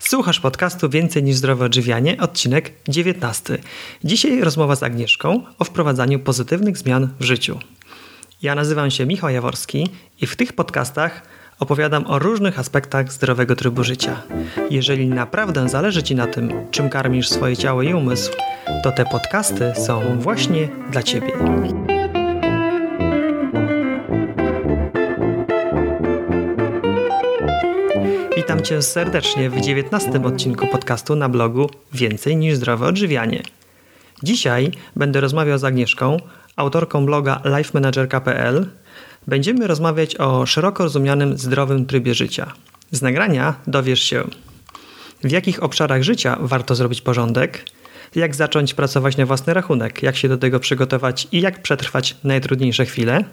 Słuchasz podcastu Więcej niż zdrowe odżywianie, odcinek 19. Dzisiaj rozmowa z Agnieszką o wprowadzaniu pozytywnych zmian w życiu. Ja nazywam się Michał Jaworski i w tych podcastach opowiadam o różnych aspektach zdrowego trybu życia. Jeżeli naprawdę zależy Ci na tym, czym karmisz swoje ciało i umysł, to te podcasty są właśnie dla Ciebie. Witam Cię serdecznie w 19 odcinku podcastu na blogu Więcej niż zdrowe odżywianie. Dzisiaj będę rozmawiał z Agnieszką, autorką bloga lifemanagerka.pl. Będziemy rozmawiać o szeroko rozumianym zdrowym trybie życia. Z nagrania dowiesz się, w jakich obszarach życia warto zrobić porządek, jak zacząć pracować na własny rachunek, jak się do tego przygotować i jak przetrwać najtrudniejsze chwile,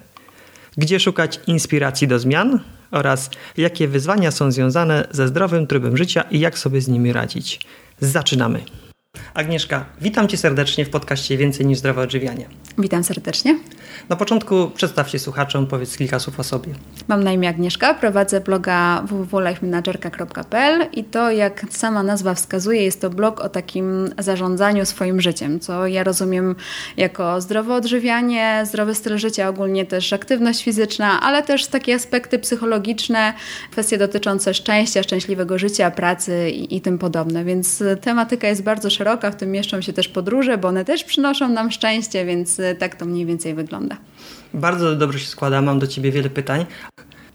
gdzie szukać inspiracji do zmian oraz jakie wyzwania są związane ze zdrowym trybem życia i jak sobie z nimi radzić. Zaczynamy! Agnieszka, witam Cię serdecznie w podcaście Więcej niż zdrowe odżywianie. Witam serdecznie. Na początku przedstaw się słuchaczom, powiedz kilka słów o sobie. Mam na imię Agnieszka, prowadzę bloga www.lifemanagerka.pl i to, jak sama nazwa wskazuje, jest to blog o takim zarządzaniu swoim życiem, co ja rozumiem jako zdrowe odżywianie, zdrowy styl życia, ogólnie też aktywność fizyczna, ale też takie aspekty psychologiczne, kwestie dotyczące szczęścia, szczęśliwego życia, pracy i, i tym podobne. Więc tematyka jest bardzo szeroka, w tym mieszczą się też podróże, bo one też przynoszą nam szczęście, więc tak to mniej więcej wygląda. Bardzo dobrze się składa, mam do Ciebie wiele pytań.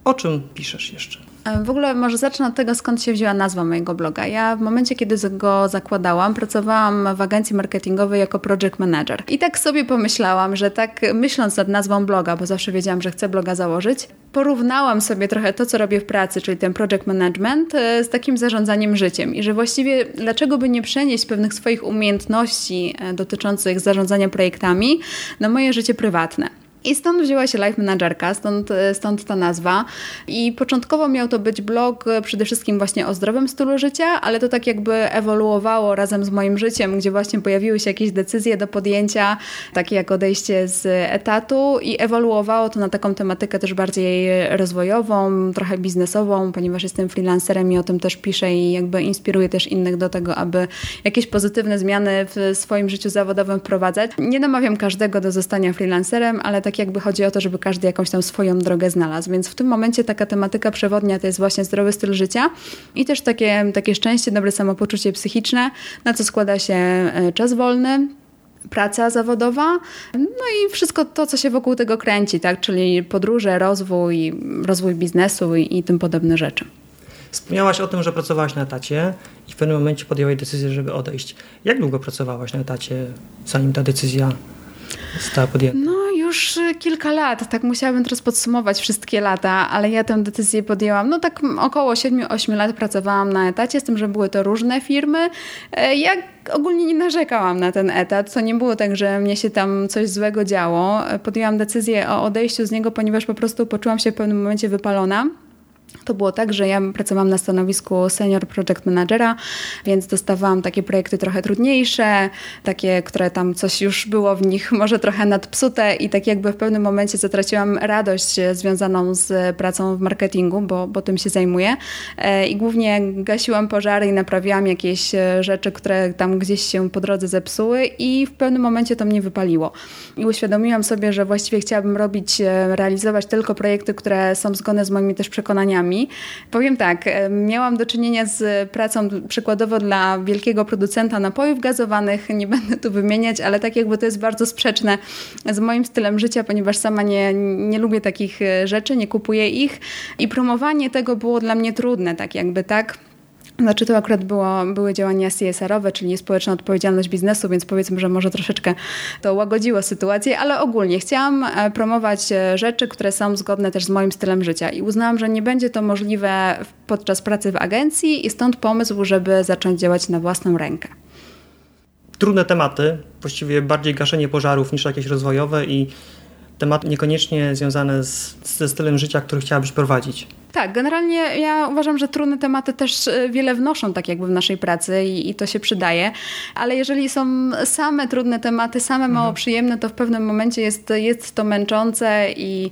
O czym piszesz jeszcze? W ogóle może zacznę od tego, skąd się wzięła nazwa mojego bloga. Ja w momencie, kiedy go zakładałam, pracowałam w agencji marketingowej jako project manager. I tak sobie pomyślałam, że tak myśląc nad nazwą bloga, bo zawsze wiedziałam, że chcę bloga założyć, porównałam sobie trochę to, co robię w pracy, czyli ten project management, e, z takim zarządzaniem życiem. I że właściwie dlaczego by nie przenieść pewnych swoich umiejętności e, dotyczących zarządzania projektami na moje życie prywatne. I stąd wzięła się Life Managerka, stąd, stąd ta nazwa. I początkowo miał to być blog przede wszystkim właśnie o zdrowym stylu życia, ale to tak jakby ewoluowało razem z moim życiem, gdzie właśnie pojawiły się jakieś decyzje do podjęcia, takie jak odejście z etatu i ewoluowało to na taką tematykę też bardziej rozwojową, trochę biznesową, ponieważ jestem freelancerem i o tym też piszę i jakby inspiruję też innych do tego, aby jakieś pozytywne zmiany w swoim życiu zawodowym wprowadzać. Nie namawiam każdego do zostania freelancerem, ale tak tak jakby chodzi o to, żeby każdy jakąś tam swoją drogę znalazł. Więc w tym momencie taka tematyka przewodnia to jest właśnie zdrowy styl życia i też takie, takie szczęście, dobre samopoczucie psychiczne, na co składa się e, czas wolny, praca zawodowa, no i wszystko to, co się wokół tego kręci, tak? czyli podróże, rozwój, rozwój biznesu i, i tym podobne rzeczy. Wspomniałaś o tym, że pracowałaś na etacie i w pewnym momencie podjęłaś decyzję, żeby odejść. Jak długo pracowałaś na etacie, zanim ta decyzja została podjęta? No już kilka lat, tak musiałabym teraz podsumować wszystkie lata, ale ja tę decyzję podjęłam, no tak około 7-8 lat pracowałam na etacie, z tym, że były to różne firmy. E, ja ogólnie nie narzekałam na ten etat, to nie było tak, że mnie się tam coś złego działo. Podjęłam decyzję o odejściu z niego, ponieważ po prostu poczułam się w pewnym momencie wypalona. To było tak, że ja pracowałam na stanowisku senior project managera, więc dostawałam takie projekty trochę trudniejsze, takie, które tam coś już było w nich może trochę nadpsute i tak jakby w pewnym momencie zatraciłam radość związaną z pracą w marketingu, bo, bo tym się zajmuję e, i głównie gasiłam pożary i naprawiałam jakieś e, rzeczy, które tam gdzieś się po drodze zepsuły i w pewnym momencie to mnie wypaliło. I uświadomiłam sobie, że właściwie chciałabym robić, e, realizować tylko projekty, które są zgodne z moimi też przekonaniami, Powiem tak, miałam do czynienia z pracą przykładowo dla wielkiego producenta napojów gazowanych, nie będę tu wymieniać, ale tak jakby to jest bardzo sprzeczne z moim stylem życia, ponieważ sama nie, nie lubię takich e, rzeczy, nie kupuję ich. I promowanie tego było dla mnie trudne, tak jakby tak. Znaczy to akurat było, były działania CSR-owe, czyli społeczna odpowiedzialność biznesu, więc powiedzmy, że może troszeczkę to łagodziło sytuację, ale ogólnie chciałam e, promować e, rzeczy, które są zgodne też z moim stylem życia i uznałam, że nie będzie to możliwe podczas pracy w agencji i stąd pomysł, żeby zacząć działać na własną rękę. Trudne tematy, właściwie bardziej gaszenie pożarów niż jakieś rozwojowe i tematy niekoniecznie związane z, ze stylem życia, który chciałabyś prowadzić. Tak, generalnie ja uważam, że trudne tematy też e, wiele wnoszą tak jakby w naszej pracy i, i to się przydaje, ale jeżeli są same trudne tematy, same mało mhm. przyjemne, to w pewnym momencie jest, jest to męczące i,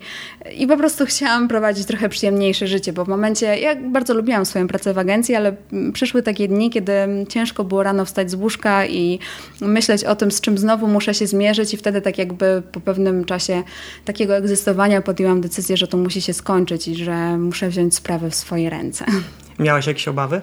i po prostu chciałam prowadzić trochę przyjemniejsze życie, bo w momencie, ja bardzo lubiłam swoją pracę w agencji, ale przyszły takie dni, kiedy ciężko było rano wstać z łóżka i myśleć o tym, z czym znowu muszę się zmierzyć i wtedy tak jakby po pewnym czasie takiego egzystowania podjęłam decyzję, że to musi się skończyć i że muszę wziąć sprawę w swoje ręce. Miałaś jakieś obawy?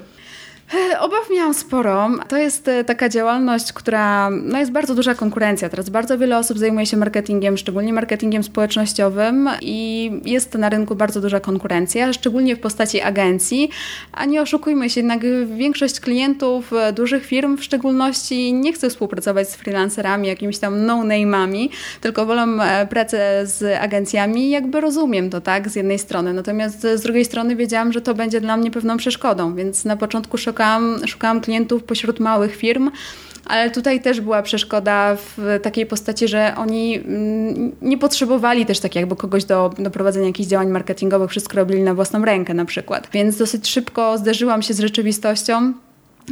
E, obaw miałam sporo. To jest e, taka działalność, która no jest bardzo duża konkurencja. Teraz bardzo wiele osób zajmuje się marketingiem, szczególnie marketingiem społecznościowym i jest na rynku bardzo duża konkurencja, szczególnie w postaci agencji. A nie oszukujmy się, jednak większość klientów e, dużych firm w szczególności nie chce współpracować z freelancerami, jakimiś tam no-name'ami, tylko wolą pracę z agencjami. Jakby rozumiem to, tak, z jednej strony. Natomiast z drugiej strony wiedziałam, że to będzie dla mnie pewną przeszkodą, więc na początku szokowałam szukałam, szukałam klientów pośród małych firm, ale tutaj też była przeszkoda w takiej postaci, że oni mm, nie potrzebowali też tak jakby kogoś do, do prowadzenia jakichś działań marketingowych, wszystko robili na własną rękę na przykład. Więc dosyć szybko zderzyłam się z rzeczywistością,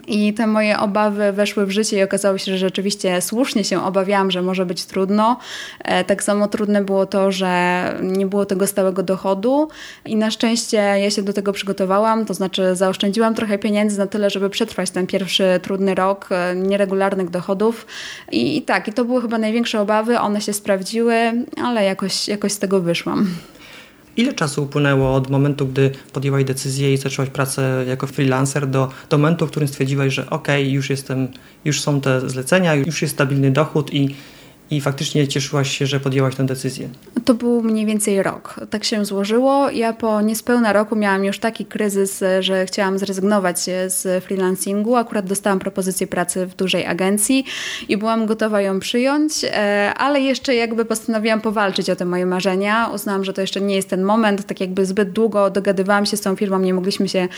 i te moje obawy weszły w życie i okazało się, że rzeczywiście słusznie się obawiałam, że może być trudno. E, tak samo trudne było to, że nie było tego stałego dochodu i na szczęście ja się do tego przygotowałam, to znaczy zaoszczędziłam trochę pieniędzy na tyle, żeby przetrwać ten pierwszy trudny rok e, nieregularnych dochodów. I, i tak, i to były chyba największe obawy, one się sprawdziły, ale jakoś, jakoś z tego wyszłam. Ile czasu upłynęło od momentu, gdy podjęłaś decyzję i zaczęłaś pracę jako freelancer do, do momentu, w którym stwierdziłaś, że ok, już jestem, już są te zlecenia, już jest stabilny dochód i i faktycznie cieszyłaś się, że podjęłaś tę decyzję? To był mniej więcej rok. Tak się złożyło. Ja po niespełna roku miałam już taki kryzys, że chciałam zrezygnować z freelancingu. Akurat dostałam propozycję pracy w dużej agencji i byłam gotowa ją przyjąć, e, ale jeszcze jakby postanowiłam powalczyć o te moje marzenia. Uznałam, że to jeszcze nie jest ten moment. Tak jakby zbyt długo dogadywałam się z tą firmą, nie mogliśmy się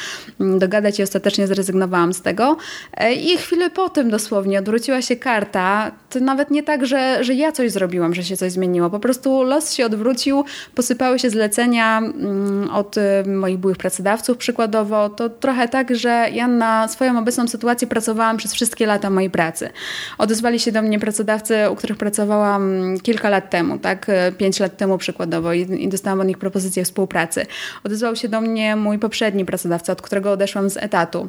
mm, dogadać i ostatecznie zrezygnowałam z tego. E, I chwilę po tym dosłownie odwróciła się karta. To nawet nie tak, że że, ja coś zrobiłam, że się coś zmieniło. Po prostu los się odwrócił, posypały się zlecenia mm, od y, moich byłych pracodawców przykładowo. To trochę tak, że ja na swoją obecną sytuację pracowałam przez wszystkie lata mojej pracy. Odezwali się do mnie pracodawcy, u których pracowałam kilka lat temu, tak, y, pięć lat temu przykładowo i, i dostałam od nich propozycję współpracy. Odezwał się do mnie mój poprzedni pracodawca, od którego odeszłam z etatu.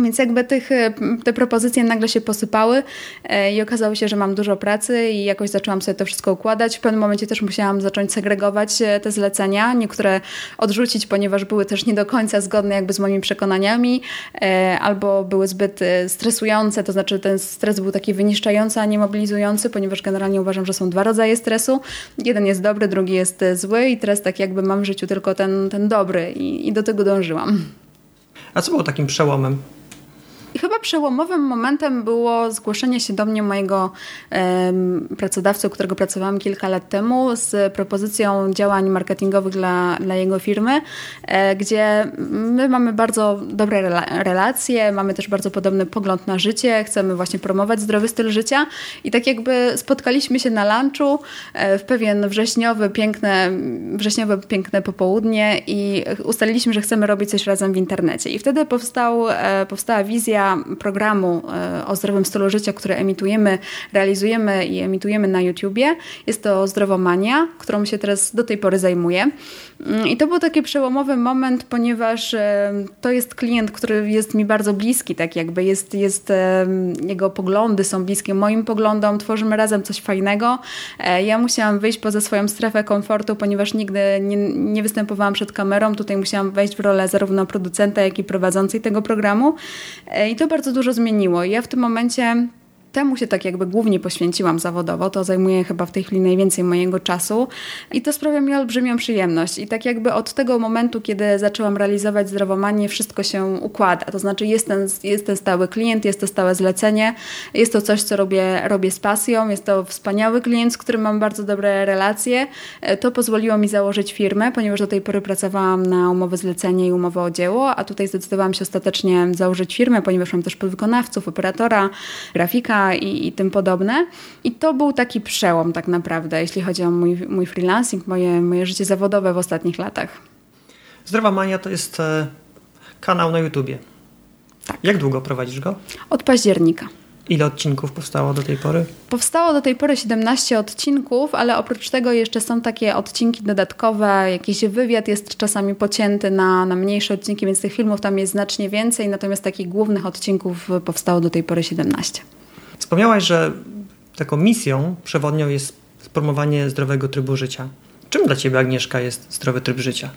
Więc jakby tych, e, te propozycje nagle się posypały e, i okazało się, że mam dużo pracy i jakoś zaczęłam sobie to wszystko układać. W pewnym momencie też musiałam zacząć segregować e, te zlecenia, niektóre odrzucić, ponieważ były też nie do końca zgodne jakby z moimi przekonaniami albo były zbyt stresujące, to znaczy ten stres był taki wyniszczający, a nie mobilizujący, ponieważ generalnie uważam, że są dwa rodzaje stresu. Jeden jest dobry, drugi jest zły i teraz tak jakby mam w życiu tylko ten, ten dobry i, i do tego dążyłam. A co było takim przełomem? I chyba przełomowym momentem było zgłoszenie się do mnie mojego pracodawcy, u którego pracowałam kilka lat temu, z propozycją działań marketingowych dla, dla jego firmy, e, gdzie my mamy bardzo dobre rela relacje, mamy też bardzo podobny pogląd na życie, chcemy właśnie promować zdrowy styl życia i tak jakby spotkaliśmy się na lunchu e, w pewien wrześniowy, piękne, wrześniowe, piękne popołudnie i ustaliliśmy, że chcemy robić coś razem w internecie. I wtedy powstał, e, powstała wizja programu e, o zdrowym stylu życia, który emitujemy, realizujemy i emitujemy na YouTubie. Jest to Zdrowomania, którą się teraz do tej pory zajmuję. Mm, I to był taki przełomowy moment, ponieważ e, to jest klient, który jest mi bardzo bliski, tak jakby jest, jest e, jego poglądy są bliskie moim poglądom, tworzymy razem coś fajnego. Ja musiałam wyjść poza swoją strefę komfortu, ponieważ nigdy nie, nie występowałam przed kamerą. Tutaj musiałam wejść w rolę zarówno producenta, jak i prowadzącej tego programu. I i to bardzo dużo zmieniło. Ja w tym momencie temu się tak jakby głównie poświęciłam zawodowo, to zajmuje chyba w tej chwili najwięcej mojego czasu i to sprawia mi olbrzymią przyjemność. I tak jakby od tego momentu, kiedy zaczęłam realizować zdrowomanię, wszystko się układa. To znaczy jest ten, jest ten stały klient, jest to stałe zlecenie, jest to coś, co robię, robię z pasją, jest to wspaniały klient, z którym mam bardzo dobre relacje. To pozwoliło mi założyć firmę, ponieważ do tej pory pracowałam na umowę zlecenie i umowę o dzieło, a tutaj zdecydowałam się ostatecznie założyć firmę, ponieważ mam też podwykonawców, operatora, grafika, i, i tym podobne. I to był taki przełom tak naprawdę, jeśli chodzi o mój, mój freelancing, moje, moje życie zawodowe w ostatnich latach. Zdrowa Mania to jest e, kanał na YouTubie. Tak. Jak długo prowadzisz go? Od października. Ile odcinków powstało do tej pory? Powstało do tej pory 17 odcinków, ale oprócz tego jeszcze są takie odcinki dodatkowe, jakiś wywiad jest czasami pocięty na, na mniejsze odcinki, więc tych filmów tam jest znacznie więcej, natomiast takich głównych odcinków powstało do tej pory 17. Wspomniałaś, że taką misją przewodnią jest promowanie zdrowego trybu życia. Czym dla Ciebie, Agnieszka, jest zdrowy tryb życia?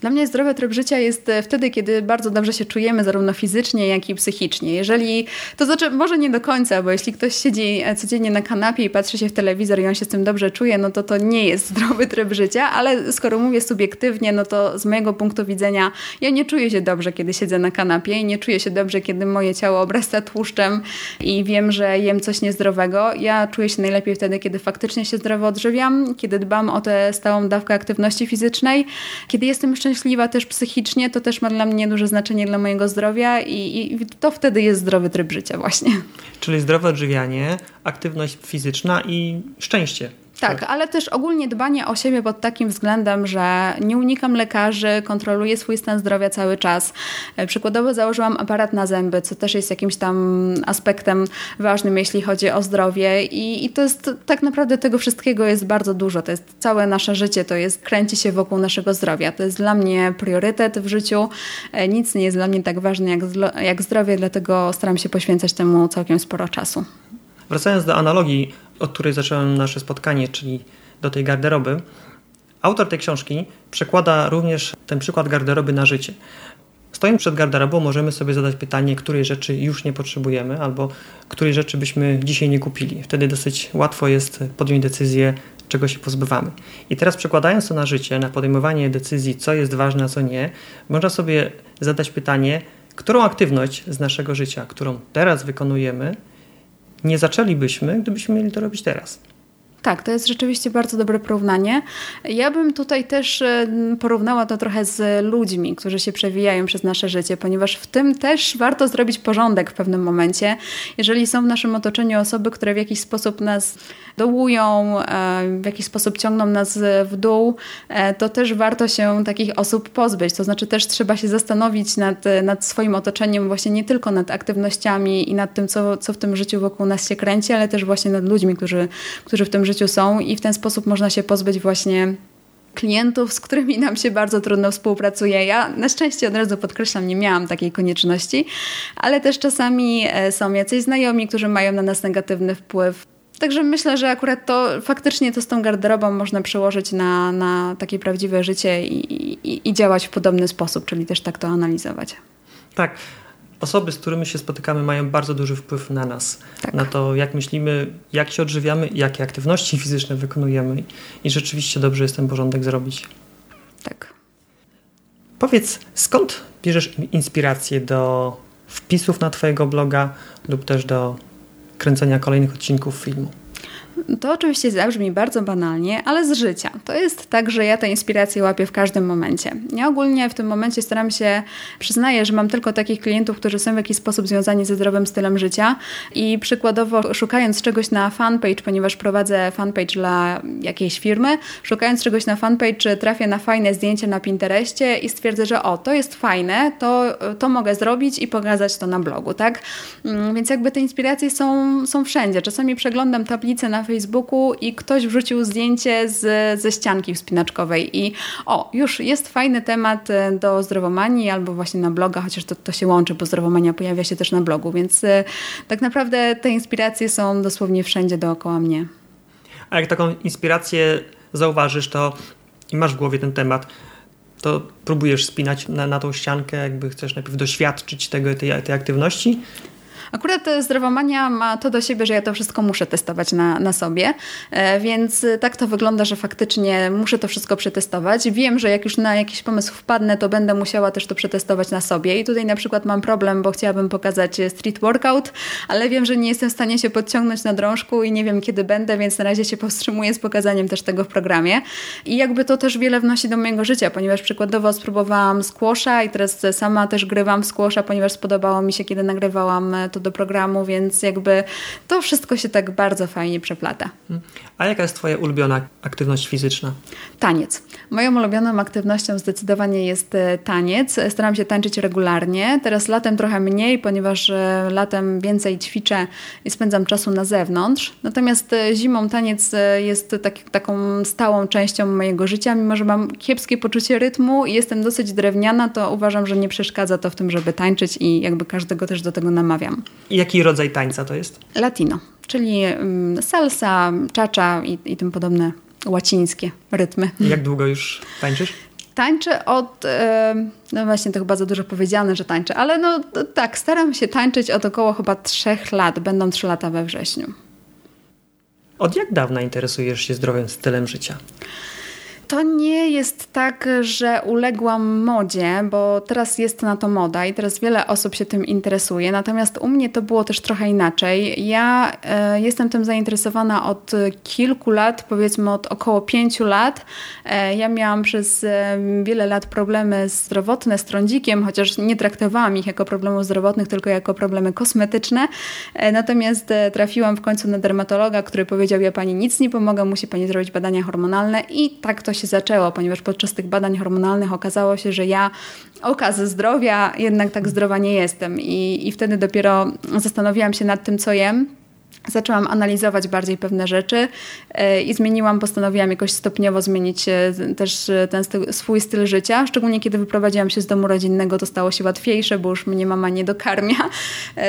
Dla mnie zdrowy tryb życia jest e, wtedy, kiedy bardzo dobrze się czujemy, zarówno fizycznie, jak i psychicznie. Jeżeli, to znaczy, może nie do końca, bo jeśli ktoś siedzi e, codziennie na kanapie i patrzy się w telewizor i on się z tym dobrze czuje, no to to nie jest zdrowy tryb życia, ale skoro mówię subiektywnie, no to z mojego punktu widzenia ja nie czuję się dobrze, kiedy siedzę na kanapie i nie czuję się dobrze, kiedy moje ciało obrasta tłuszczem i wiem, że jem coś niezdrowego. Ja czuję się najlepiej wtedy, kiedy faktycznie się zdrowo odżywiam, kiedy dbam o tę stałą dawkę aktywności fizycznej, kiedy jestem jeszcze szczęśliwa też psychicznie, to też ma dla mnie duże znaczenie dla mojego zdrowia i, i to wtedy jest zdrowy tryb życia właśnie. Czyli zdrowe odżywianie, aktywność fizyczna i szczęście. Tak, ale też ogólnie dbanie o siebie pod takim względem, że nie unikam lekarzy, kontroluję swój stan zdrowia cały czas. E, przykładowo założyłam aparat na zęby, co też jest jakimś tam aspektem ważnym, jeśli chodzi o zdrowie i, i to jest tak naprawdę tego wszystkiego jest bardzo dużo. To jest całe nasze życie, to jest kręci się wokół naszego zdrowia. To jest dla mnie priorytet w życiu. E, nic nie jest dla mnie tak ważne jak, jak zdrowie, dlatego staram się poświęcać temu całkiem sporo czasu. Wracając do analogii od której zacząłem nasze spotkanie, czyli do tej garderoby, autor tej książki przekłada również ten przykład garderoby na życie. Stojąc przed garderobą możemy sobie zadać pytanie, której rzeczy już nie potrzebujemy albo której rzeczy byśmy dzisiaj nie kupili. Wtedy dosyć łatwo jest podjąć decyzję, czego się pozbywamy. I teraz przekładając to na życie, na podejmowanie decyzji, co jest ważne, a co nie, można sobie zadać pytanie, którą aktywność z naszego życia, którą teraz wykonujemy, nie zaczęlibyśmy, gdybyśmy mieli to robić teraz. Tak, to jest rzeczywiście bardzo dobre porównanie. Ja bym tutaj też e, porównała to trochę z ludźmi, którzy się przewijają przez nasze życie, ponieważ w tym też warto zrobić porządek w pewnym momencie. Jeżeli są w naszym otoczeniu osoby, które w jakiś sposób nas dołują, e, w jakiś sposób ciągną nas w dół, e, to też warto się takich osób pozbyć. To znaczy też trzeba się zastanowić nad, nad swoim otoczeniem, właśnie nie tylko nad aktywnościami i nad tym, co, co w tym życiu wokół nas się kręci, ale też właśnie nad ludźmi, którzy, którzy w tym życiu życiu są i w ten sposób można się pozbyć właśnie klientów, z którymi nam się bardzo trudno współpracuje. Ja na szczęście od razu podkreślam, nie miałam takiej konieczności, ale też czasami e, są jacyś znajomi, którzy mają na nas negatywny wpływ. Także myślę, że akurat to faktycznie to z tą garderobą można przełożyć na, na takie prawdziwe życie i, i, i działać w podobny sposób, czyli też tak to analizować. Tak osoby, z którymi się spotykamy, mają bardzo duży wpływ na nas, tak. na to, jak myślimy, jak się odżywiamy, jakie aktywności fizyczne wykonujemy i rzeczywiście dobrze jest ten porządek zrobić. Tak. Powiedz, skąd bierzesz inspirację do wpisów na Twojego bloga lub też do kręcenia kolejnych odcinków filmu? To oczywiście zabrzmi bardzo banalnie, ale z życia. To jest tak, że ja tę inspirację łapię w każdym momencie. Ja ogólnie w tym momencie staram się, przyznaję, że mam tylko takich klientów, którzy są w jakiś sposób związani ze zdrowym stylem życia i przykładowo szukając czegoś na fanpage, ponieważ prowadzę fanpage dla jakiejś firmy, szukając czegoś na fanpage trafię na fajne zdjęcie na Pinterestie i stwierdzę, że o, to jest fajne, to, to mogę zrobić i pokazać to na blogu, tak? Mm, więc jakby te inspiracje są, są wszędzie. Czasami przeglądam tablicę na Facebooku i ktoś wrzucił zdjęcie z, ze ścianki wspinaczkowej i o, już jest fajny temat e, do zdrowomanii albo właśnie na bloga, chociaż to, to się łączy, bo zdrowomania pojawia się też na blogu, więc e, tak naprawdę te inspiracje są dosłownie wszędzie dookoła mnie. A jak taką inspirację zauważysz, to i masz w głowie ten temat, to próbujesz spinać na, na tą ściankę, jakby chcesz najpierw doświadczyć tego, tej, tej aktywności? Akurat zdrowomania ma to do siebie, że ja to wszystko muszę testować na, na sobie, e, więc tak to wygląda, że faktycznie muszę to wszystko przetestować. Wiem, że jak już na jakiś pomysł wpadnę, to będę musiała też to przetestować na sobie i tutaj na przykład mam problem, bo chciałabym pokazać street workout, ale wiem, że nie jestem w stanie się podciągnąć na drążku i nie wiem kiedy będę, więc na razie się powstrzymuję z pokazaniem też tego w programie. I jakby to też wiele wnosi do mojego życia, ponieważ przykładowo spróbowałam squasha i teraz sama też grywam squasha, ponieważ spodobało mi się, kiedy nagrywałam to do programu, więc jakby to wszystko się tak bardzo fajnie przeplata. A jaka jest Twoja ulubiona aktywność fizyczna? Taniec. Moją ulubioną aktywnością zdecydowanie jest e, taniec. Staram się tańczyć regularnie. Teraz latem trochę mniej, ponieważ e, latem więcej ćwiczę i spędzam czasu na zewnątrz. Natomiast e, zimą taniec jest tak, taką stałą częścią mojego życia. Mimo, że mam kiepskie poczucie rytmu i jestem dosyć drewniana, to uważam, że nie przeszkadza to w tym, żeby tańczyć i jakby każdego też do tego namawiam. Jaki rodzaj tańca to jest? Latino, czyli mm, salsa, czacza i, i tym podobne łacińskie rytmy. Jak długo już tańczysz? Tańczę od, no właśnie to chyba za dużo powiedziane, że tańczę, ale no tak, staram się tańczyć od około chyba trzech lat, będą trzy lata we wrześniu. Od jak dawna interesujesz się zdrowym stylem życia? To nie jest tak, że uległam modzie, bo teraz jest na to moda i teraz wiele osób się tym interesuje. Natomiast u mnie to było też trochę inaczej. Ja e, jestem tym zainteresowana od kilku lat, powiedzmy od około pięciu lat. E, ja miałam przez e, wiele lat problemy zdrowotne z trądzikiem, chociaż nie traktowałam ich jako problemów zdrowotnych, tylko jako problemy kosmetyczne. E, natomiast e, trafiłam w końcu na dermatologa, który powiedział: Ja pani nic nie pomogę, musi pani zrobić badania hormonalne i tak to się zaczęło, ponieważ podczas tych badań hormonalnych okazało się, że ja okaz zdrowia jednak tak zdrowa nie jestem. I, i wtedy dopiero zastanowiłam się nad tym, co jem zaczęłam analizować bardziej pewne rzeczy e, i zmieniłam, postanowiłam jakoś stopniowo zmienić e, też e, ten styl, swój styl życia. Szczególnie kiedy wyprowadziłam się z domu rodzinnego, to stało się łatwiejsze, bo już mnie mama nie dokarmia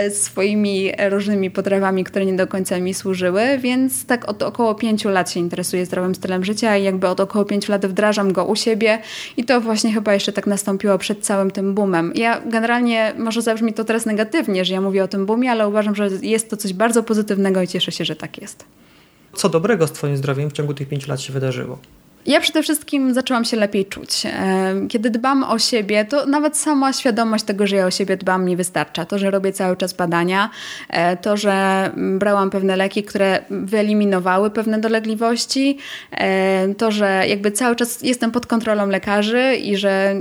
swoimi różnymi potrawami, które nie do końca mi służyły, więc tak od około pięciu lat się interesuję zdrowym stylem życia i jakby od około pięciu lat wdrażam go u siebie i to właśnie chyba jeszcze tak nastąpiło przed całym tym boomem. Ja generalnie, może zabrzmi to teraz negatywnie, że ja mówię o tym boomie, ale uważam, że jest to coś bardzo pozytywnego i cieszę się, że tak jest. Co dobrego z Twoim zdrowiem w ciągu tych pięciu lat się wydarzyło? Ja przede wszystkim zaczęłam się lepiej czuć. E, kiedy dbam o siebie, to nawet sama świadomość tego, że ja o siebie dbam, mi wystarcza. To, że robię cały czas badania, e, to, że brałam pewne leki, które wyeliminowały pewne dolegliwości, e, to, że jakby cały czas jestem pod kontrolą lekarzy i że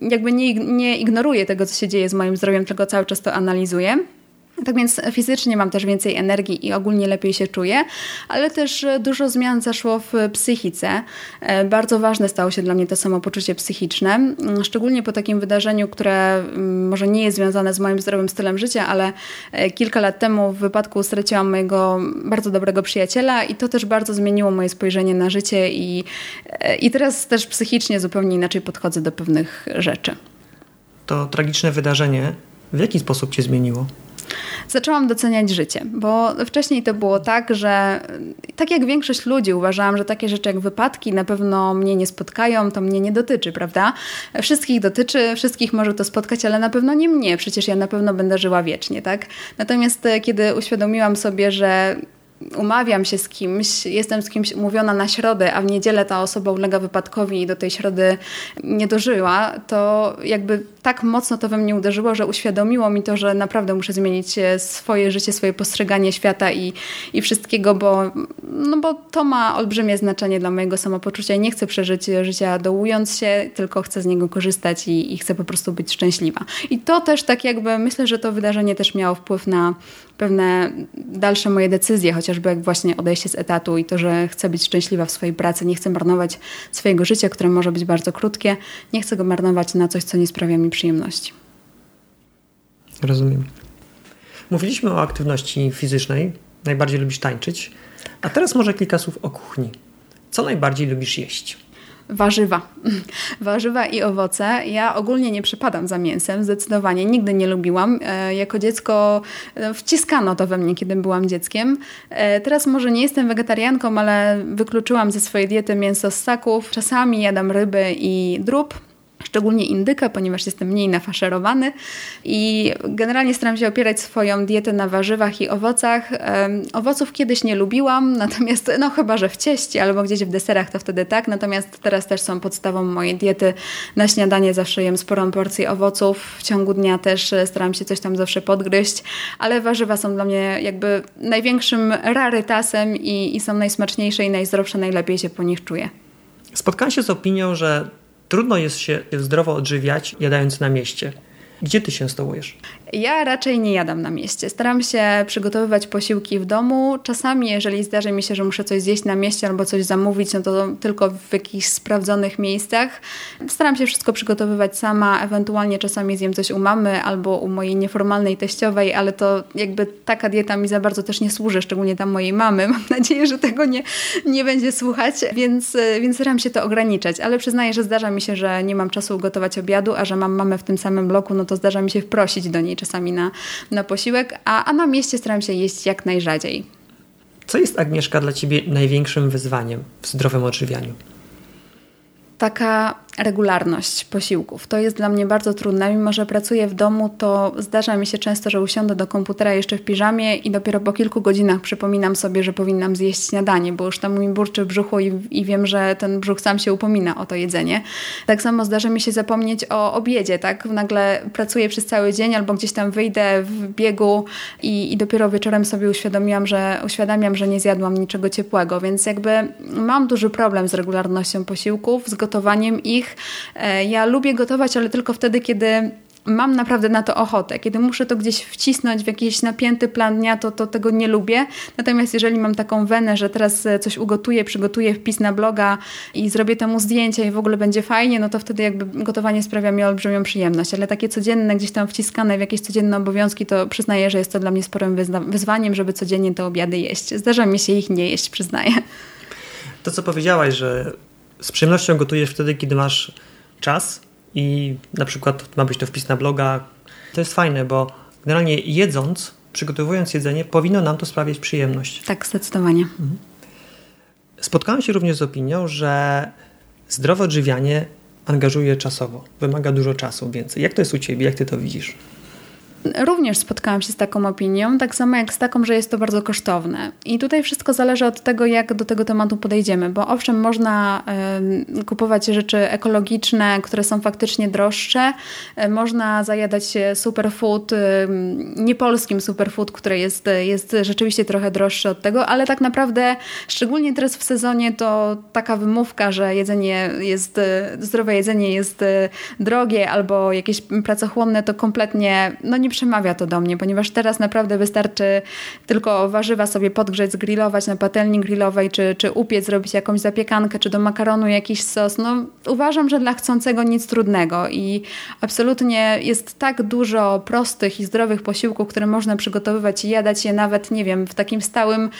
jakby nie, nie ignoruję tego, co się dzieje z moim zdrowiem, tylko cały czas to analizuję. Tak więc fizycznie mam też więcej energii i ogólnie lepiej się czuję, ale też dużo zmian zaszło w psychice. E, bardzo ważne stało się dla mnie to samopoczucie psychiczne, mm, szczególnie po takim wydarzeniu, które mm, może nie jest związane z moim zdrowym stylem życia, ale e, kilka lat temu w wypadku straciłam mojego bardzo dobrego przyjaciela i to też bardzo zmieniło moje spojrzenie na życie i, e, i teraz też psychicznie zupełnie inaczej podchodzę do pewnych rzeczy. To tragiczne wydarzenie w jaki sposób cię zmieniło? Zaczęłam doceniać życie, bo wcześniej to było tak, że tak jak większość ludzi uważałam, że takie rzeczy jak wypadki na pewno mnie nie spotkają, to mnie nie dotyczy, prawda? Wszystkich dotyczy, wszystkich może to spotkać, ale na pewno nie mnie, przecież ja na pewno będę żyła wiecznie, tak? Natomiast e, kiedy uświadomiłam sobie, że umawiam się z kimś, jestem z kimś umówiona na środę, a w niedzielę ta osoba ulega wypadkowi i do tej środy nie dożyła, to jakby tak mocno to we mnie uderzyło, że uświadomiło mi to, że naprawdę muszę zmienić swoje życie, swoje postrzeganie świata i, i wszystkiego, bo, no bo to ma olbrzymie znaczenie dla mojego samopoczucia i nie chcę przeżyć życia dołując się, tylko chcę z niego korzystać i, i chcę po prostu być szczęśliwa. I to też tak jakby, myślę, że to wydarzenie też miało wpływ na pewne dalsze moje decyzje, chociażby jak właśnie odejście z etatu i to, że chcę być szczęśliwa w swojej pracy, nie chcę marnować swojego życia, które może być bardzo krótkie, nie chcę go marnować na coś, co nie sprawia mi przyjemności. Rozumiem. Mówiliśmy o aktywności fizycznej, najbardziej lubisz tańczyć, a teraz może kilka słów o kuchni. Co najbardziej lubisz jeść? Warzywa. Warzywa i owoce. Ja ogólnie nie przypadam za mięsem, zdecydowanie. Nigdy nie lubiłam. E, jako dziecko e, wciskano to we mnie, kiedy byłam dzieckiem. E, teraz może nie jestem wegetarianką, ale wykluczyłam ze swojej diety mięso z ssaków. Czasami jadam ryby i drób szczególnie indyka, ponieważ jestem mniej nafaszerowany i generalnie staram się opierać swoją dietę na warzywach i owocach. Owoców kiedyś nie lubiłam, natomiast no chyba, że w cieście albo gdzieś w deserach to wtedy tak, natomiast teraz też są podstawą mojej diety. Na śniadanie zawsze jem sporą porcję owoców, w ciągu dnia też staram się coś tam zawsze podgryźć, ale warzywa są dla mnie jakby największym rarytasem i, i są najsmaczniejsze i najzdrowsze, najlepiej się po nich czuję. Spotkałam się z opinią, że trudno jest się zdrowo odżywiać jadając na mieście. Gdzie ty się stołujesz? Ja raczej nie jadam na mieście. Staram się przygotowywać posiłki w domu. Czasami, jeżeli zdarzy mi się, że muszę coś zjeść na mieście albo coś zamówić, no to tylko w jakichś sprawdzonych miejscach. Staram się wszystko przygotowywać sama, ewentualnie czasami zjem coś u mamy albo u mojej nieformalnej teściowej, ale to jakby taka dieta mi za bardzo też nie służy, szczególnie tam mojej mamy. Mam nadzieję, że tego nie, nie będzie słuchać, więc, więc staram się to ograniczać, ale przyznaję, że zdarza mi się, że nie mam czasu ugotować obiadu, a że mam mamę w tym samym bloku, no to zdarza mi się wprosić do niej czasami na, na posiłek, a, a na mieście staram się jeść jak najrzadziej. Co jest, Agnieszka, dla Ciebie największym wyzwaniem w zdrowym odżywianiu? Taka regularność posiłków. To jest dla mnie bardzo trudne. Mimo, że pracuję w domu, to zdarza mi się często, że usiądę do komputera jeszcze w piżamie i dopiero po kilku godzinach przypominam sobie, że powinnam zjeść śniadanie, bo już tam mi burczy brzuchu i, i wiem, że ten brzuch sam się upomina o to jedzenie. Tak samo zdarza mi się zapomnieć o obiedzie, tak? Nagle pracuję przez cały dzień albo gdzieś tam wyjdę w biegu i, i dopiero wieczorem sobie uświadomiłam, że, uświadamiam, że nie zjadłam niczego ciepłego, więc jakby mam duży problem z regularnością posiłków, z gotowaniem ich, E, ja lubię gotować, ale tylko wtedy, kiedy mam naprawdę na to ochotę. Kiedy muszę to gdzieś wcisnąć w jakiś napięty plan dnia, to, to tego nie lubię. Natomiast jeżeli mam taką wenę, że teraz e, coś ugotuję, przygotuję wpis na bloga i zrobię temu zdjęcia i w ogóle będzie fajnie, no to wtedy jakby gotowanie sprawia mi olbrzymią przyjemność. Ale takie codzienne, gdzieś tam wciskane w jakieś codzienne obowiązki, to przyznaję, że jest to dla mnie sporym wyzwaniem, żeby codziennie te obiady jeść. Zdarza mi się ich nie jeść, przyznaję. To, co powiedziałaś, że z przyjemnością gotujesz wtedy, kiedy masz czas i na przykład ma być to wpis na bloga. To jest fajne, bo generalnie jedząc, przygotowując jedzenie, powinno nam to sprawiać przyjemność. Tak, zdecydowanie. Mhm. Spotkałem się również z opinią, że zdrowe odżywianie angażuje czasowo, wymaga dużo czasu więcej. Jak to jest u Ciebie? Jak Ty to widzisz? Również spotkałam się z taką opinią, tak samo jak z taką, że jest to bardzo kosztowne. I tutaj wszystko zależy od tego, jak do tego tematu podejdziemy, bo owszem, można y, kupować rzeczy ekologiczne, które są faktycznie droższe, y, można zajadać się superfood, y, niepolskim superfood, który jest, jest rzeczywiście trochę droższy od tego, ale tak naprawdę, szczególnie teraz w sezonie, to taka wymówka, że jedzenie jest, zdrowe jedzenie jest drogie albo jakieś pracochłonne, to kompletnie no nie przemawia to do mnie, ponieważ teraz naprawdę wystarczy tylko warzywa sobie podgrzeć, zgrillować na patelni grillowej, czy, czy upiec, zrobić jakąś zapiekankę, czy do makaronu jakiś sos. No, uważam, że dla chcącego nic trudnego i absolutnie jest tak dużo prostych i zdrowych posiłków, które można przygotowywać i jadać je nawet, nie wiem, w takim stałym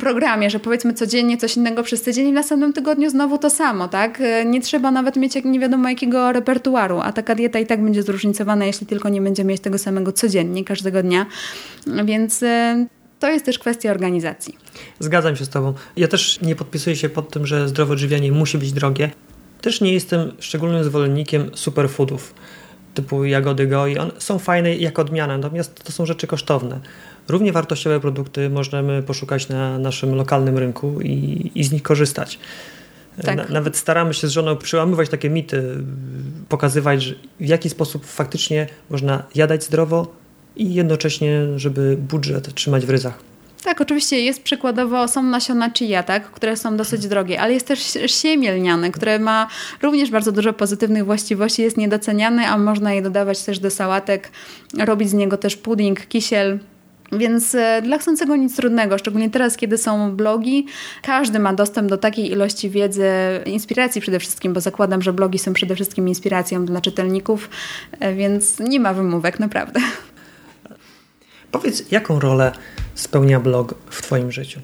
programie, że powiedzmy codziennie coś innego przez tydzień i w następnym tygodniu znowu to samo, tak? Nie trzeba nawet mieć nie wiadomo jakiego repertuaru, a taka dieta i tak będzie zróżnicowana, jeśli tylko nie będzie mieć tego samego codziennie, każdego dnia. Więc e, to jest też kwestia organizacji. Zgadzam się z Tobą. Ja też nie podpisuję się pod tym, że zdrowe odżywianie musi być drogie. Też nie jestem szczególnym zwolennikiem superfoodów typu jagody goi. One są fajne jak odmiana, natomiast to są rzeczy kosztowne. Równie wartościowe produkty możemy poszukać na naszym lokalnym rynku i, i z nich korzystać. Tak. Na, nawet staramy się z żoną przełamywać takie mity, pokazywać, w jaki sposób faktycznie można jadać zdrowo i jednocześnie, żeby budżet trzymać w ryzach. Tak, oczywiście jest przykładowo, są nasiona chia, tak, które są dosyć drogie, ale jest też siemię lniane, które ma również bardzo dużo pozytywnych właściwości, jest niedoceniany, a można je dodawać też do sałatek, robić z niego też pudding, kisiel, więc e, dla chcącego nic trudnego, szczególnie teraz, kiedy są blogi, każdy ma dostęp do takiej ilości wiedzy, inspiracji przede wszystkim, bo zakładam, że blogi są przede wszystkim inspiracją dla czytelników, e, więc nie ma wymówek, naprawdę. Powiedz, jaką rolę spełnia blog w Twoim życiu?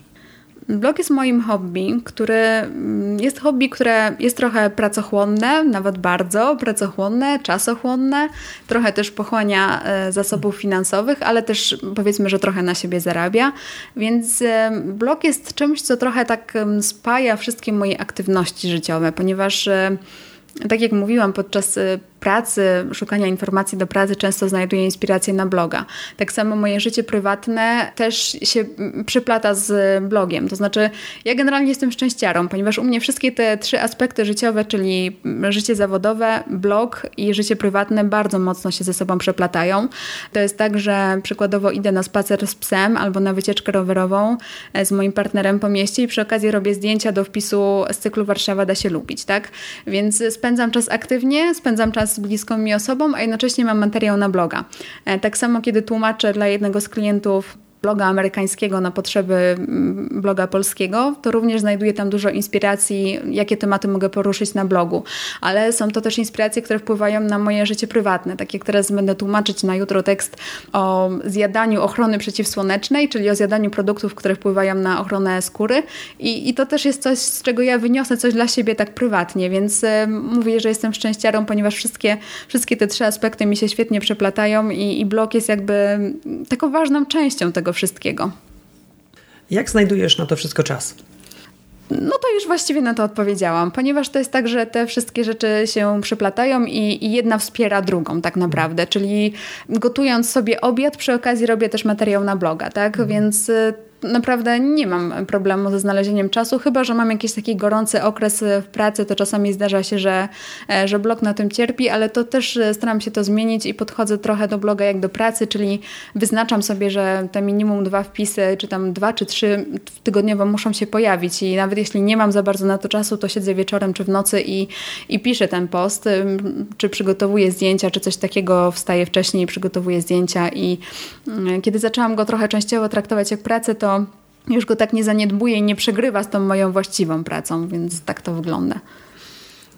Blog jest moim hobby, który mm, jest hobby, które jest trochę pracochłonne, nawet bardzo pracochłonne, czasochłonne, trochę też pochłania e, zasobów finansowych, ale też powiedzmy, że trochę na siebie zarabia. Więc e, blog jest czymś, co trochę tak spaja wszystkie moje aktywności życiowe, ponieważ e, tak jak mówiłam, podczas pracy, szukania informacji do pracy często znajduję inspirację na bloga. Tak samo moje życie prywatne też się przyplata z blogiem. To znaczy, ja generalnie jestem szczęściarą, ponieważ u mnie wszystkie te trzy aspekty życiowe, czyli życie zawodowe, blog i życie prywatne bardzo mocno się ze sobą przeplatają. To jest tak, że przykładowo idę na spacer z psem albo na wycieczkę rowerową e, z moim partnerem po mieście i przy okazji robię zdjęcia do wpisu z cyklu Warszawa da się lubić, tak? Więc spędzam czas aktywnie, spędzam czas z bliską mi osobą, a jednocześnie mam materiał na bloga. E, tak samo, kiedy tłumaczę dla jednego z klientów bloga amerykańskiego na potrzeby mm, bloga polskiego, to również znajduję tam dużo inspiracji, jakie tematy mogę poruszyć na blogu. Ale są to też inspiracje, które wpływają na moje życie prywatne. Tak jak teraz będę tłumaczyć na jutro tekst o zjadaniu ochrony przeciwsłonecznej, czyli o zjadaniu produktów, które wpływają na ochronę skóry. I, i to też jest coś, z czego ja wyniosę coś dla siebie tak prywatnie, więc y, mówię, że jestem szczęściarą, ponieważ wszystkie, wszystkie te trzy aspekty mi się świetnie przeplatają i, i blog jest jakby taką ważną częścią tego wszystkiego. Jak znajdujesz na to wszystko czas? No to już właściwie na to odpowiedziałam, ponieważ to jest tak, że te wszystkie rzeczy się przyplatają i, i, jedna wspiera drugą tak naprawdę, czyli gotując sobie obiad, przy okazji robię też materiał na bloga, tak, mhm. więc y, naprawdę nie mam problemu ze znalezieniem czasu, chyba że mam jakiś taki gorący okres w pracy, to czasami zdarza się, że, e, że blog na tym cierpi, ale to też e, staram się to zmienić i podchodzę trochę do bloga jak do pracy, czyli wyznaczam sobie, że te minimum dwa wpisy, czy tam dwa czy trzy tygodniowo muszą się pojawić i nawet jeśli nie mam za bardzo na to czasu, to siedzę wieczorem czy w nocy i, i piszę ten post, czy przygotowuję zdjęcia, czy coś takiego, wstaję wcześniej przygotowuję zdjęcia i mm, kiedy zaczęłam go trochę częściowo traktować jak pracę, to już go tak nie zaniedbuje i nie przegrywa z tą moją właściwą pracą, więc tak to wygląda.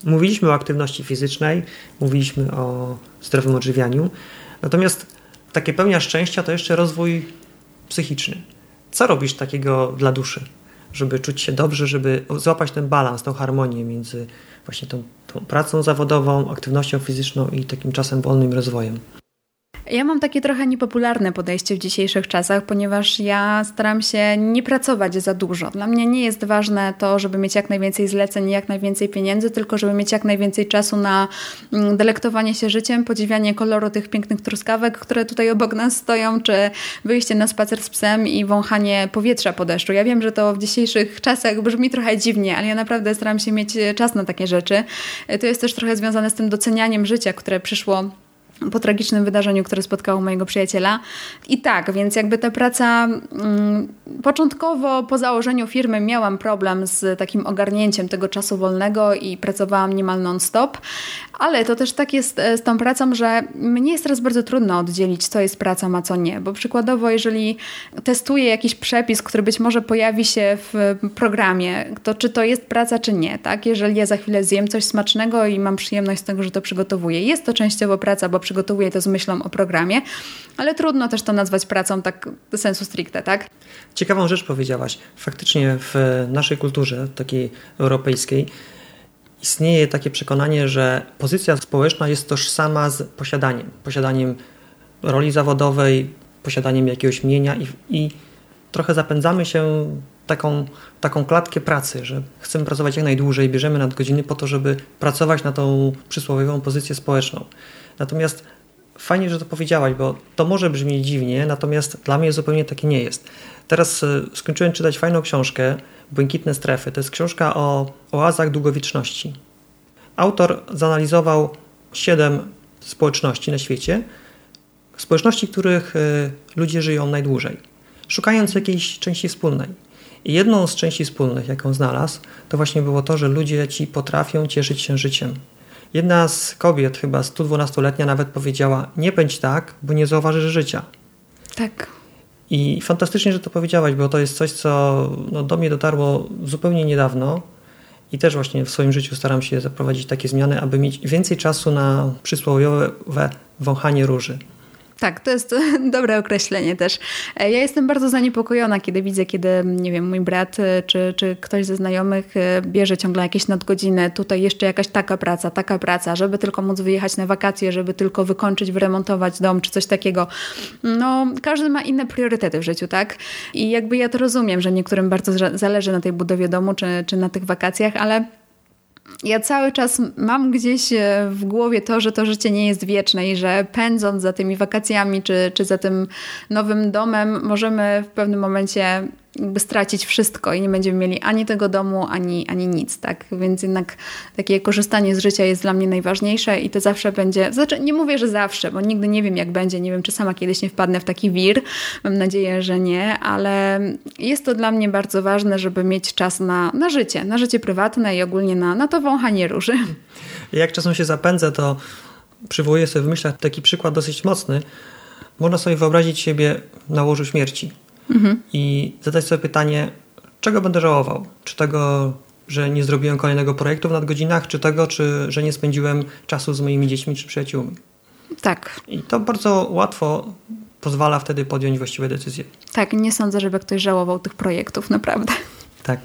Mówiliśmy o aktywności fizycznej, mówiliśmy o zdrowym odżywianiu, natomiast takie pełnia szczęścia to jeszcze rozwój psychiczny. Co robisz takiego dla duszy, żeby czuć się dobrze, żeby złapać ten balans, tą harmonię między właśnie tą, tą pracą zawodową, aktywnością fizyczną i takim czasem wolnym rozwojem? Ja mam takie trochę niepopularne podejście w dzisiejszych czasach, ponieważ ja staram się nie pracować za dużo. Dla mnie nie jest ważne to, żeby mieć jak najwięcej zleceń, jak najwięcej pieniędzy, tylko żeby mieć jak najwięcej czasu na mm, delektowanie się życiem, podziwianie koloru tych pięknych truskawek, które tutaj obok nas stoją, czy wyjście na spacer z psem i wąchanie powietrza po deszczu. Ja wiem, że to w dzisiejszych czasach brzmi trochę dziwnie, ale ja naprawdę staram się mieć czas na takie rzeczy. To jest też trochę związane z tym docenianiem życia, które przyszło po tragicznym wydarzeniu, które spotkało mojego przyjaciela. I tak, więc jakby ta praca mm, początkowo po założeniu firmy miałam problem z takim ogarnięciem tego czasu wolnego i pracowałam niemal non-stop, ale to też tak jest e, z tą pracą, że mnie jest teraz bardzo trudno oddzielić, co jest pracą, a co nie. Bo przykładowo, jeżeli testuję jakiś przepis, który być może pojawi się w programie, to czy to jest praca, czy nie, tak? Jeżeli ja za chwilę zjem coś smacznego i mam przyjemność z tego, że to przygotowuję. Jest to częściowo praca, bo przygotowuję to z myślą o programie, ale trudno też to nazwać pracą tak sensu stricte, tak? Ciekawą rzecz powiedziałaś. Faktycznie w naszej kulturze, takiej europejskiej, istnieje takie przekonanie, że pozycja społeczna jest tożsama z posiadaniem. Posiadaniem roli zawodowej, posiadaniem jakiegoś mienia i, i trochę zapędzamy się taką, taką klatkę pracy, że chcemy pracować jak najdłużej, bierzemy nadgodziny po to, żeby pracować na tą przysłowiową pozycję społeczną. Natomiast fajnie, że to powiedziałaś, bo to może brzmieć dziwnie, natomiast dla mnie zupełnie takie nie jest. Teraz e, skończyłem czytać fajną książkę Błękitne strefy. To jest książka o oazach długowieczności. Autor zanalizował siedem społeczności na świecie, społeczności, których e, ludzie żyją najdłużej, szukając jakiejś części wspólnej. I jedną z części wspólnych, jaką znalazł, to właśnie było to, że ludzie ci potrafią cieszyć się życiem. Jedna z kobiet, chyba 112-letnia, nawet powiedziała: Nie pędź tak, bo nie zauważysz życia. Tak. I fantastycznie, że to powiedziałaś, bo to jest coś, co no, do mnie dotarło zupełnie niedawno. I też właśnie w swoim życiu staram się zaprowadzić takie zmiany, aby mieć więcej czasu na przysłowiowe wąchanie róży. Tak, to jest dobre określenie też. E, ja jestem bardzo zaniepokojona, kiedy widzę, kiedy, nie wiem, mój brat e, czy, czy ktoś ze znajomych e, bierze ciągle jakieś nadgodziny, tutaj jeszcze jakaś taka praca, taka praca, żeby tylko móc wyjechać na wakacje, żeby tylko wykończyć, wyremontować dom czy coś takiego. No, każdy ma inne priorytety w życiu, tak? I jakby ja to rozumiem, że niektórym bardzo zależy na tej budowie domu czy, czy na tych wakacjach, ale ja cały czas mam gdzieś e, w głowie to, że to życie nie jest wieczne i że pędząc za tymi wakacjami czy, czy za tym nowym domem, możemy w pewnym momencie jakby stracić wszystko i nie będziemy mieli ani tego domu, ani, ani nic, tak? Więc jednak takie korzystanie z życia jest dla mnie najważniejsze i to zawsze będzie, znaczy nie mówię, że zawsze, bo nigdy nie wiem jak będzie, nie wiem czy sama kiedyś nie wpadnę w taki wir, mam nadzieję, że nie, ale jest to dla mnie bardzo ważne, żeby mieć czas na, na życie, na życie prywatne i ogólnie na, na to wąchanie róży. Jak czasem się zapędzę, to przywołuję sobie w myślach taki przykład dosyć mocny. Można sobie wyobrazić siebie na łożu śmierci mhm. i zadać sobie pytanie, czego będę żałował? Czy tego, że nie zrobiłem kolejnego projektu w nadgodzinach, czy tego, czy, że nie spędziłem czasu z moimi dziećmi czy przyjaciółmi? Tak. I to bardzo łatwo pozwala wtedy podjąć właściwe decyzje. Tak, nie sądzę, żeby ktoś żałował tych projektów, naprawdę. Tak.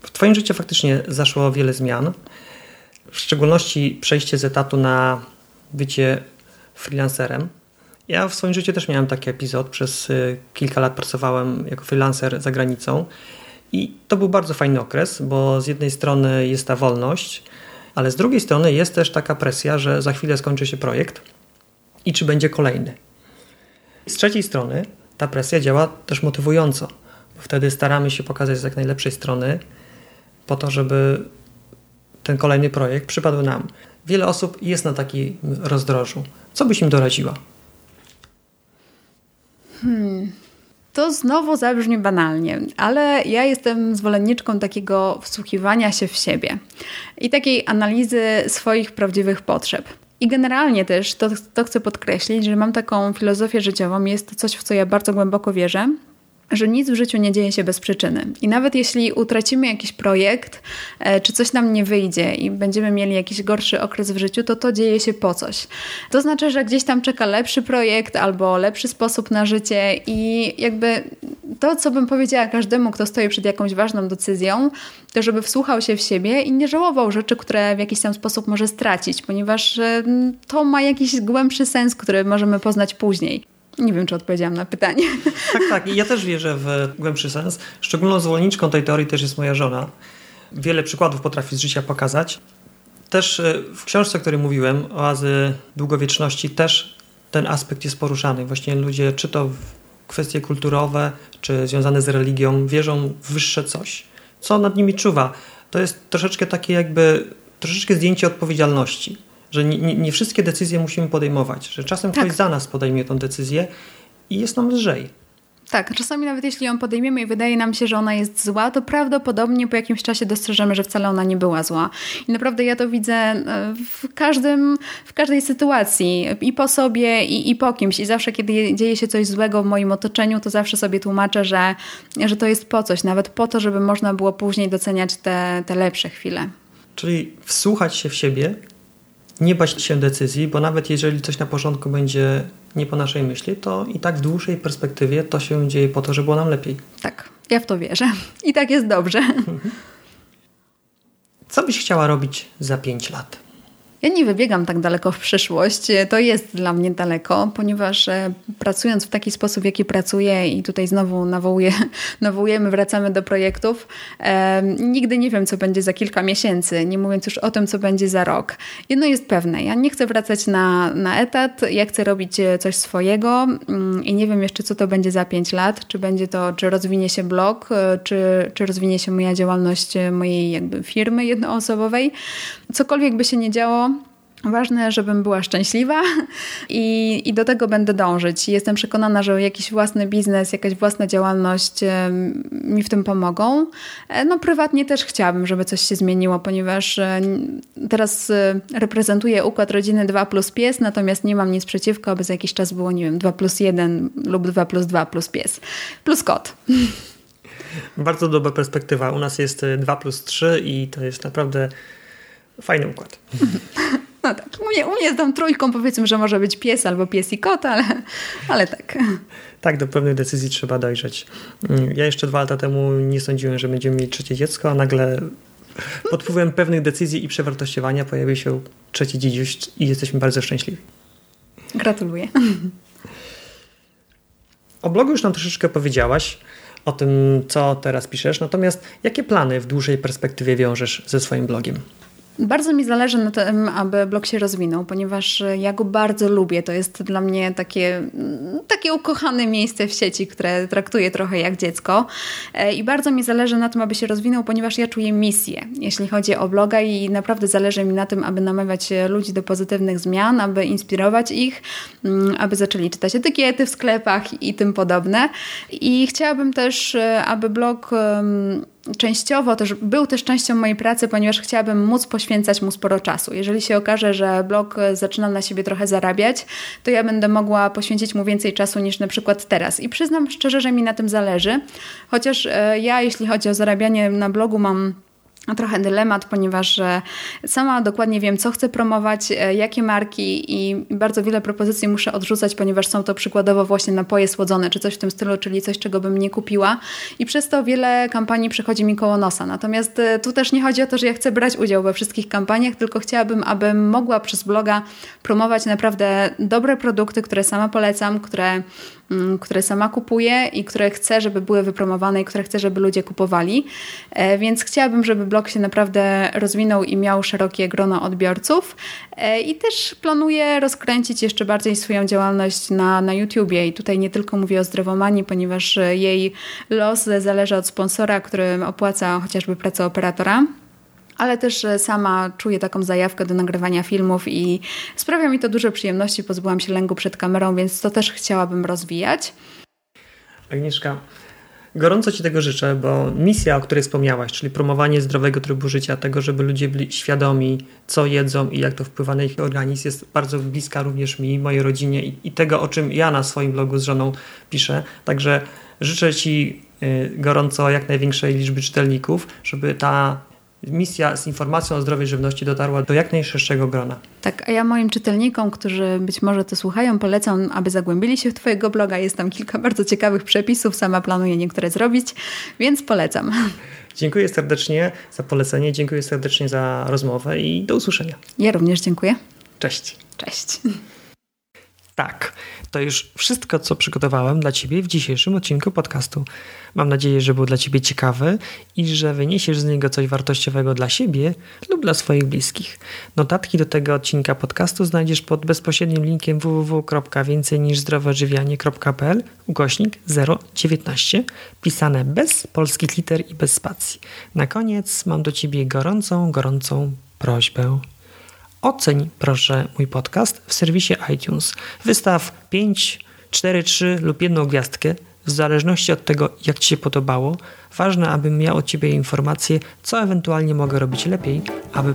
W Twoim życiu faktycznie zaszło wiele zmian. W szczególności przejście z etatu na bycie freelancerem. Ja w swoim życiu też miałem taki epizod. Przez y, kilka lat pracowałem jako freelancer za granicą. I to był bardzo fajny okres, bo z jednej strony jest ta wolność, ale z drugiej strony jest też taka presja, że za chwilę skończy się projekt i czy będzie kolejny. Z trzeciej strony ta presja działa też motywująco. Bo wtedy staramy się pokazać z jak najlepszej strony, po to, żeby ten kolejny projekt przypadł nam. Wiele osób jest na takim rozdrożu. Co byś im doradziła? Hmm. To znowu zabrzmi banalnie, ale ja jestem zwolenniczką takiego wsłuchiwania się w siebie i takiej analizy swoich prawdziwych potrzeb. I generalnie też to, to chcę podkreślić, że mam taką filozofię życiową, jest to coś, w co ja bardzo głęboko wierzę, że nic w życiu nie dzieje się bez przyczyny. I nawet jeśli utracimy jakiś projekt, e, czy coś nam nie wyjdzie i będziemy mieli jakiś gorszy okres w życiu, to to dzieje się po coś. To znaczy, że gdzieś tam czeka lepszy projekt albo lepszy sposób na życie i jakby to, co bym powiedziała każdemu, kto stoi przed jakąś ważną decyzją, to żeby wsłuchał się w siebie i nie żałował rzeczy, które w jakiś tam sposób może stracić, ponieważ e, to ma jakiś głębszy sens, który możemy poznać później. Nie wiem, czy odpowiedziałam na pytanie. Tak, tak. I ja też wierzę w głębszy sens. Szczególną zwolenniczką tej teorii też jest moja żona. Wiele przykładów potrafi z życia pokazać. Też e, w książce, o której mówiłem, Oazy Długowieczności, też ten aspekt jest poruszany. Właśnie ludzie, czy to kwestie kulturowe, czy związane z religią, wierzą w wyższe coś. Co nad nimi czuwa? To jest troszeczkę takie jakby, troszeczkę zdjęcie odpowiedzialności że nie, nie, wszystkie decyzje musimy podejmować, że czasem tak. ktoś za nas podejmie tą decyzję i jest nam lżej. Tak, czasami nawet jeśli ją podejmiemy i wydaje nam się, że ona jest zła, to prawdopodobnie po jakimś czasie dostrzeżemy, że wcale ona nie była zła. I naprawdę ja to widzę e, w, każdym, w każdej sytuacji i po sobie, i, i po kimś. I zawsze, kiedy dzieje się coś złego w moim otoczeniu, to zawsze sobie tłumaczę, że, że to jest po coś, nawet po to, żeby można było później doceniać te, te lepsze chwile. Czyli wsłuchać się w siebie nie bać się decyzji, bo nawet jeżeli coś na porządku będzie nie po naszej myśli, to i tak w dłuższej perspektywie to się dzieje po to, żeby było nam lepiej. Tak, ja w to wierzę. I tak jest dobrze. Co byś chciała robić za pięć lat? Ja nie wybiegam tak daleko w przyszłość. To jest dla mnie daleko, ponieważ e, pracując w taki sposób, w jaki pracuję i tutaj znowu nawołuję, nawołujemy, wracamy do projektów, e, nigdy nie wiem, co będzie za kilka miesięcy, nie mówiąc już o tym, co będzie za rok. Jedno jest pewne, ja nie chcę wracać na, na etat, ja chcę robić e, coś swojego mm, i nie wiem jeszcze, co to będzie za pięć lat, czy będzie to, czy rozwinie się blog, e, czy, czy rozwinie się moja działalność mojej jakby firmy jednoosobowej. Cokolwiek by się nie działo, Ważne, żebym była szczęśliwa i, i do tego będę dążyć. Jestem przekonana, że jakiś własny biznes, jakaś własna działalność mi w tym pomogą. E, no prywatnie też chciałabym, żeby coś się zmieniło, ponieważ e, teraz e, reprezentuję układ rodziny 2 plus pies, natomiast nie mam nic przeciwko, aby za jakiś czas było, nie wiem, 2 plus 1 lub 2 plus 2 plus pies. Plus kot. Bardzo dobra perspektywa. U nas jest 2 plus 3 i to jest naprawdę fajny układ. No tak, u mnie, u mnie trójką powiedzmy, że może być pies albo pies i kot, ale, ale tak. Tak, do pewnej decyzji trzeba dojrzeć. Mm, ja jeszcze dwa lata temu nie sądziłem, że będziemy mieć trzecie dziecko, a nagle pod wpływem pewnych decyzji i przewartościowania pojawił się trzeci dziedziuś i jesteśmy bardzo szczęśliwi. Gratuluję. O blogu już nam troszeczkę powiedziałaś, o tym, co teraz piszesz, natomiast jakie plany w dłuższej perspektywie wiążesz ze swoim blogiem? Bardzo mi zależy na tym, aby blog się rozwinął, ponieważ ja go bardzo lubię. To jest dla mnie takie, takie ukochane miejsce w sieci, które traktuję trochę jak dziecko. E, I bardzo mi zależy na tym, aby się rozwinął, ponieważ ja czuję misję, jeśli chodzi o bloga i naprawdę zależy mi na tym, aby namawiać ludzi do pozytywnych zmian, aby inspirować ich, mm, aby zaczęli czytać etykiety w sklepach i tym podobne. I chciałabym też, e, aby blog częściowo też był też częścią mojej pracy, ponieważ chciałabym móc poświęcać mu sporo czasu. Jeżeli się okaże, że blog zaczyna na siebie trochę zarabiać, to ja będę mogła poświęcić mu więcej czasu niż na przykład teraz. I przyznam szczerze, że mi na tym zależy, chociaż e, ja, jeśli chodzi o zarabianie na blogu, mam trochę dylemat, ponieważ e, sama dokładnie wiem, co chcę promować, e, jakie marki i bardzo wiele propozycji muszę odrzucać, ponieważ są to przykładowo właśnie napoje słodzone, czy coś w tym stylu, czyli coś, czego bym nie kupiła i przez to wiele kampanii przychodzi mi koło nosa. Natomiast e, tu też nie chodzi o to, że ja chcę brać udział we wszystkich kampaniach, tylko chciałabym, abym mogła przez bloga promować naprawdę dobre produkty, które sama polecam, które które sama kupuję i które chcę, żeby były wypromowane i które chcę, żeby ludzie kupowali. E, więc chciałabym, żeby blog się naprawdę rozwinął i miał szerokie grono odbiorców. E, I też planuję rozkręcić jeszcze bardziej swoją działalność na, na YouTubie. I tutaj nie tylko mówię o zdrowomanii, ponieważ jej los zależy od sponsora, który opłaca chociażby pracę operatora ale też sama czuję taką zajawkę do nagrywania filmów i sprawia mi to duże przyjemności. Pozbyłam się lęku przed kamerą, więc to też chciałabym rozwijać. Agnieszka, gorąco Ci tego życzę, bo misja, o której wspomniałaś, czyli promowanie zdrowego trybu życia, tego, żeby ludzie byli świadomi, co jedzą i jak to wpływa na ich organizm, jest bardzo bliska również mi, mojej rodzinie i, i tego, o czym ja na swoim blogu z żoną piszę. Także życzę Ci y, gorąco jak największej liczby czytelników, żeby ta misja z informacją o zdrowej żywności dotarła do jak najszerszego grona. Tak, a ja moim czytelnikom, którzy być może to słuchają, polecam, aby zagłębili się w Twojego bloga. Jest tam kilka bardzo ciekawych przepisów, sama planuję niektóre zrobić, więc polecam. Dziękuję serdecznie za polecenie, dziękuję serdecznie za rozmowę i do usłyszenia. Ja również dziękuję. Cześć. Cześć. Tak, to już wszystko, co przygotowałem dla Ciebie w dzisiejszym odcinku podcastu. Mam nadzieję, że był dla Ciebie ciekawy i że wyniesiesz z niego coś wartościowego dla siebie lub dla swoich bliskich. Notatki do tego odcinka podcastu znajdziesz pod bezpośrednim linkiem www.więcejniżzdroweodżywianie.pl ukośnik 019 pisane bez polskich liter i bez spacji. Na koniec mam do Ciebie gorącą, gorącą prośbę. Oceń proszę mój podcast w serwisie iTunes. Wystaw 5, 4, 3 lub jedną gwiazdkę w zależności od tego, jak Ci się podobało. Ważne, abym miał od Ciebie informacje, co ewentualnie mogę robić lepiej, aby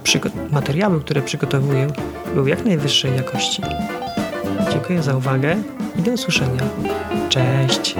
materiały, które przygotowuję, były jak najwyższej jakości. Dziękuję za uwagę i do usłyszenia. Cześć!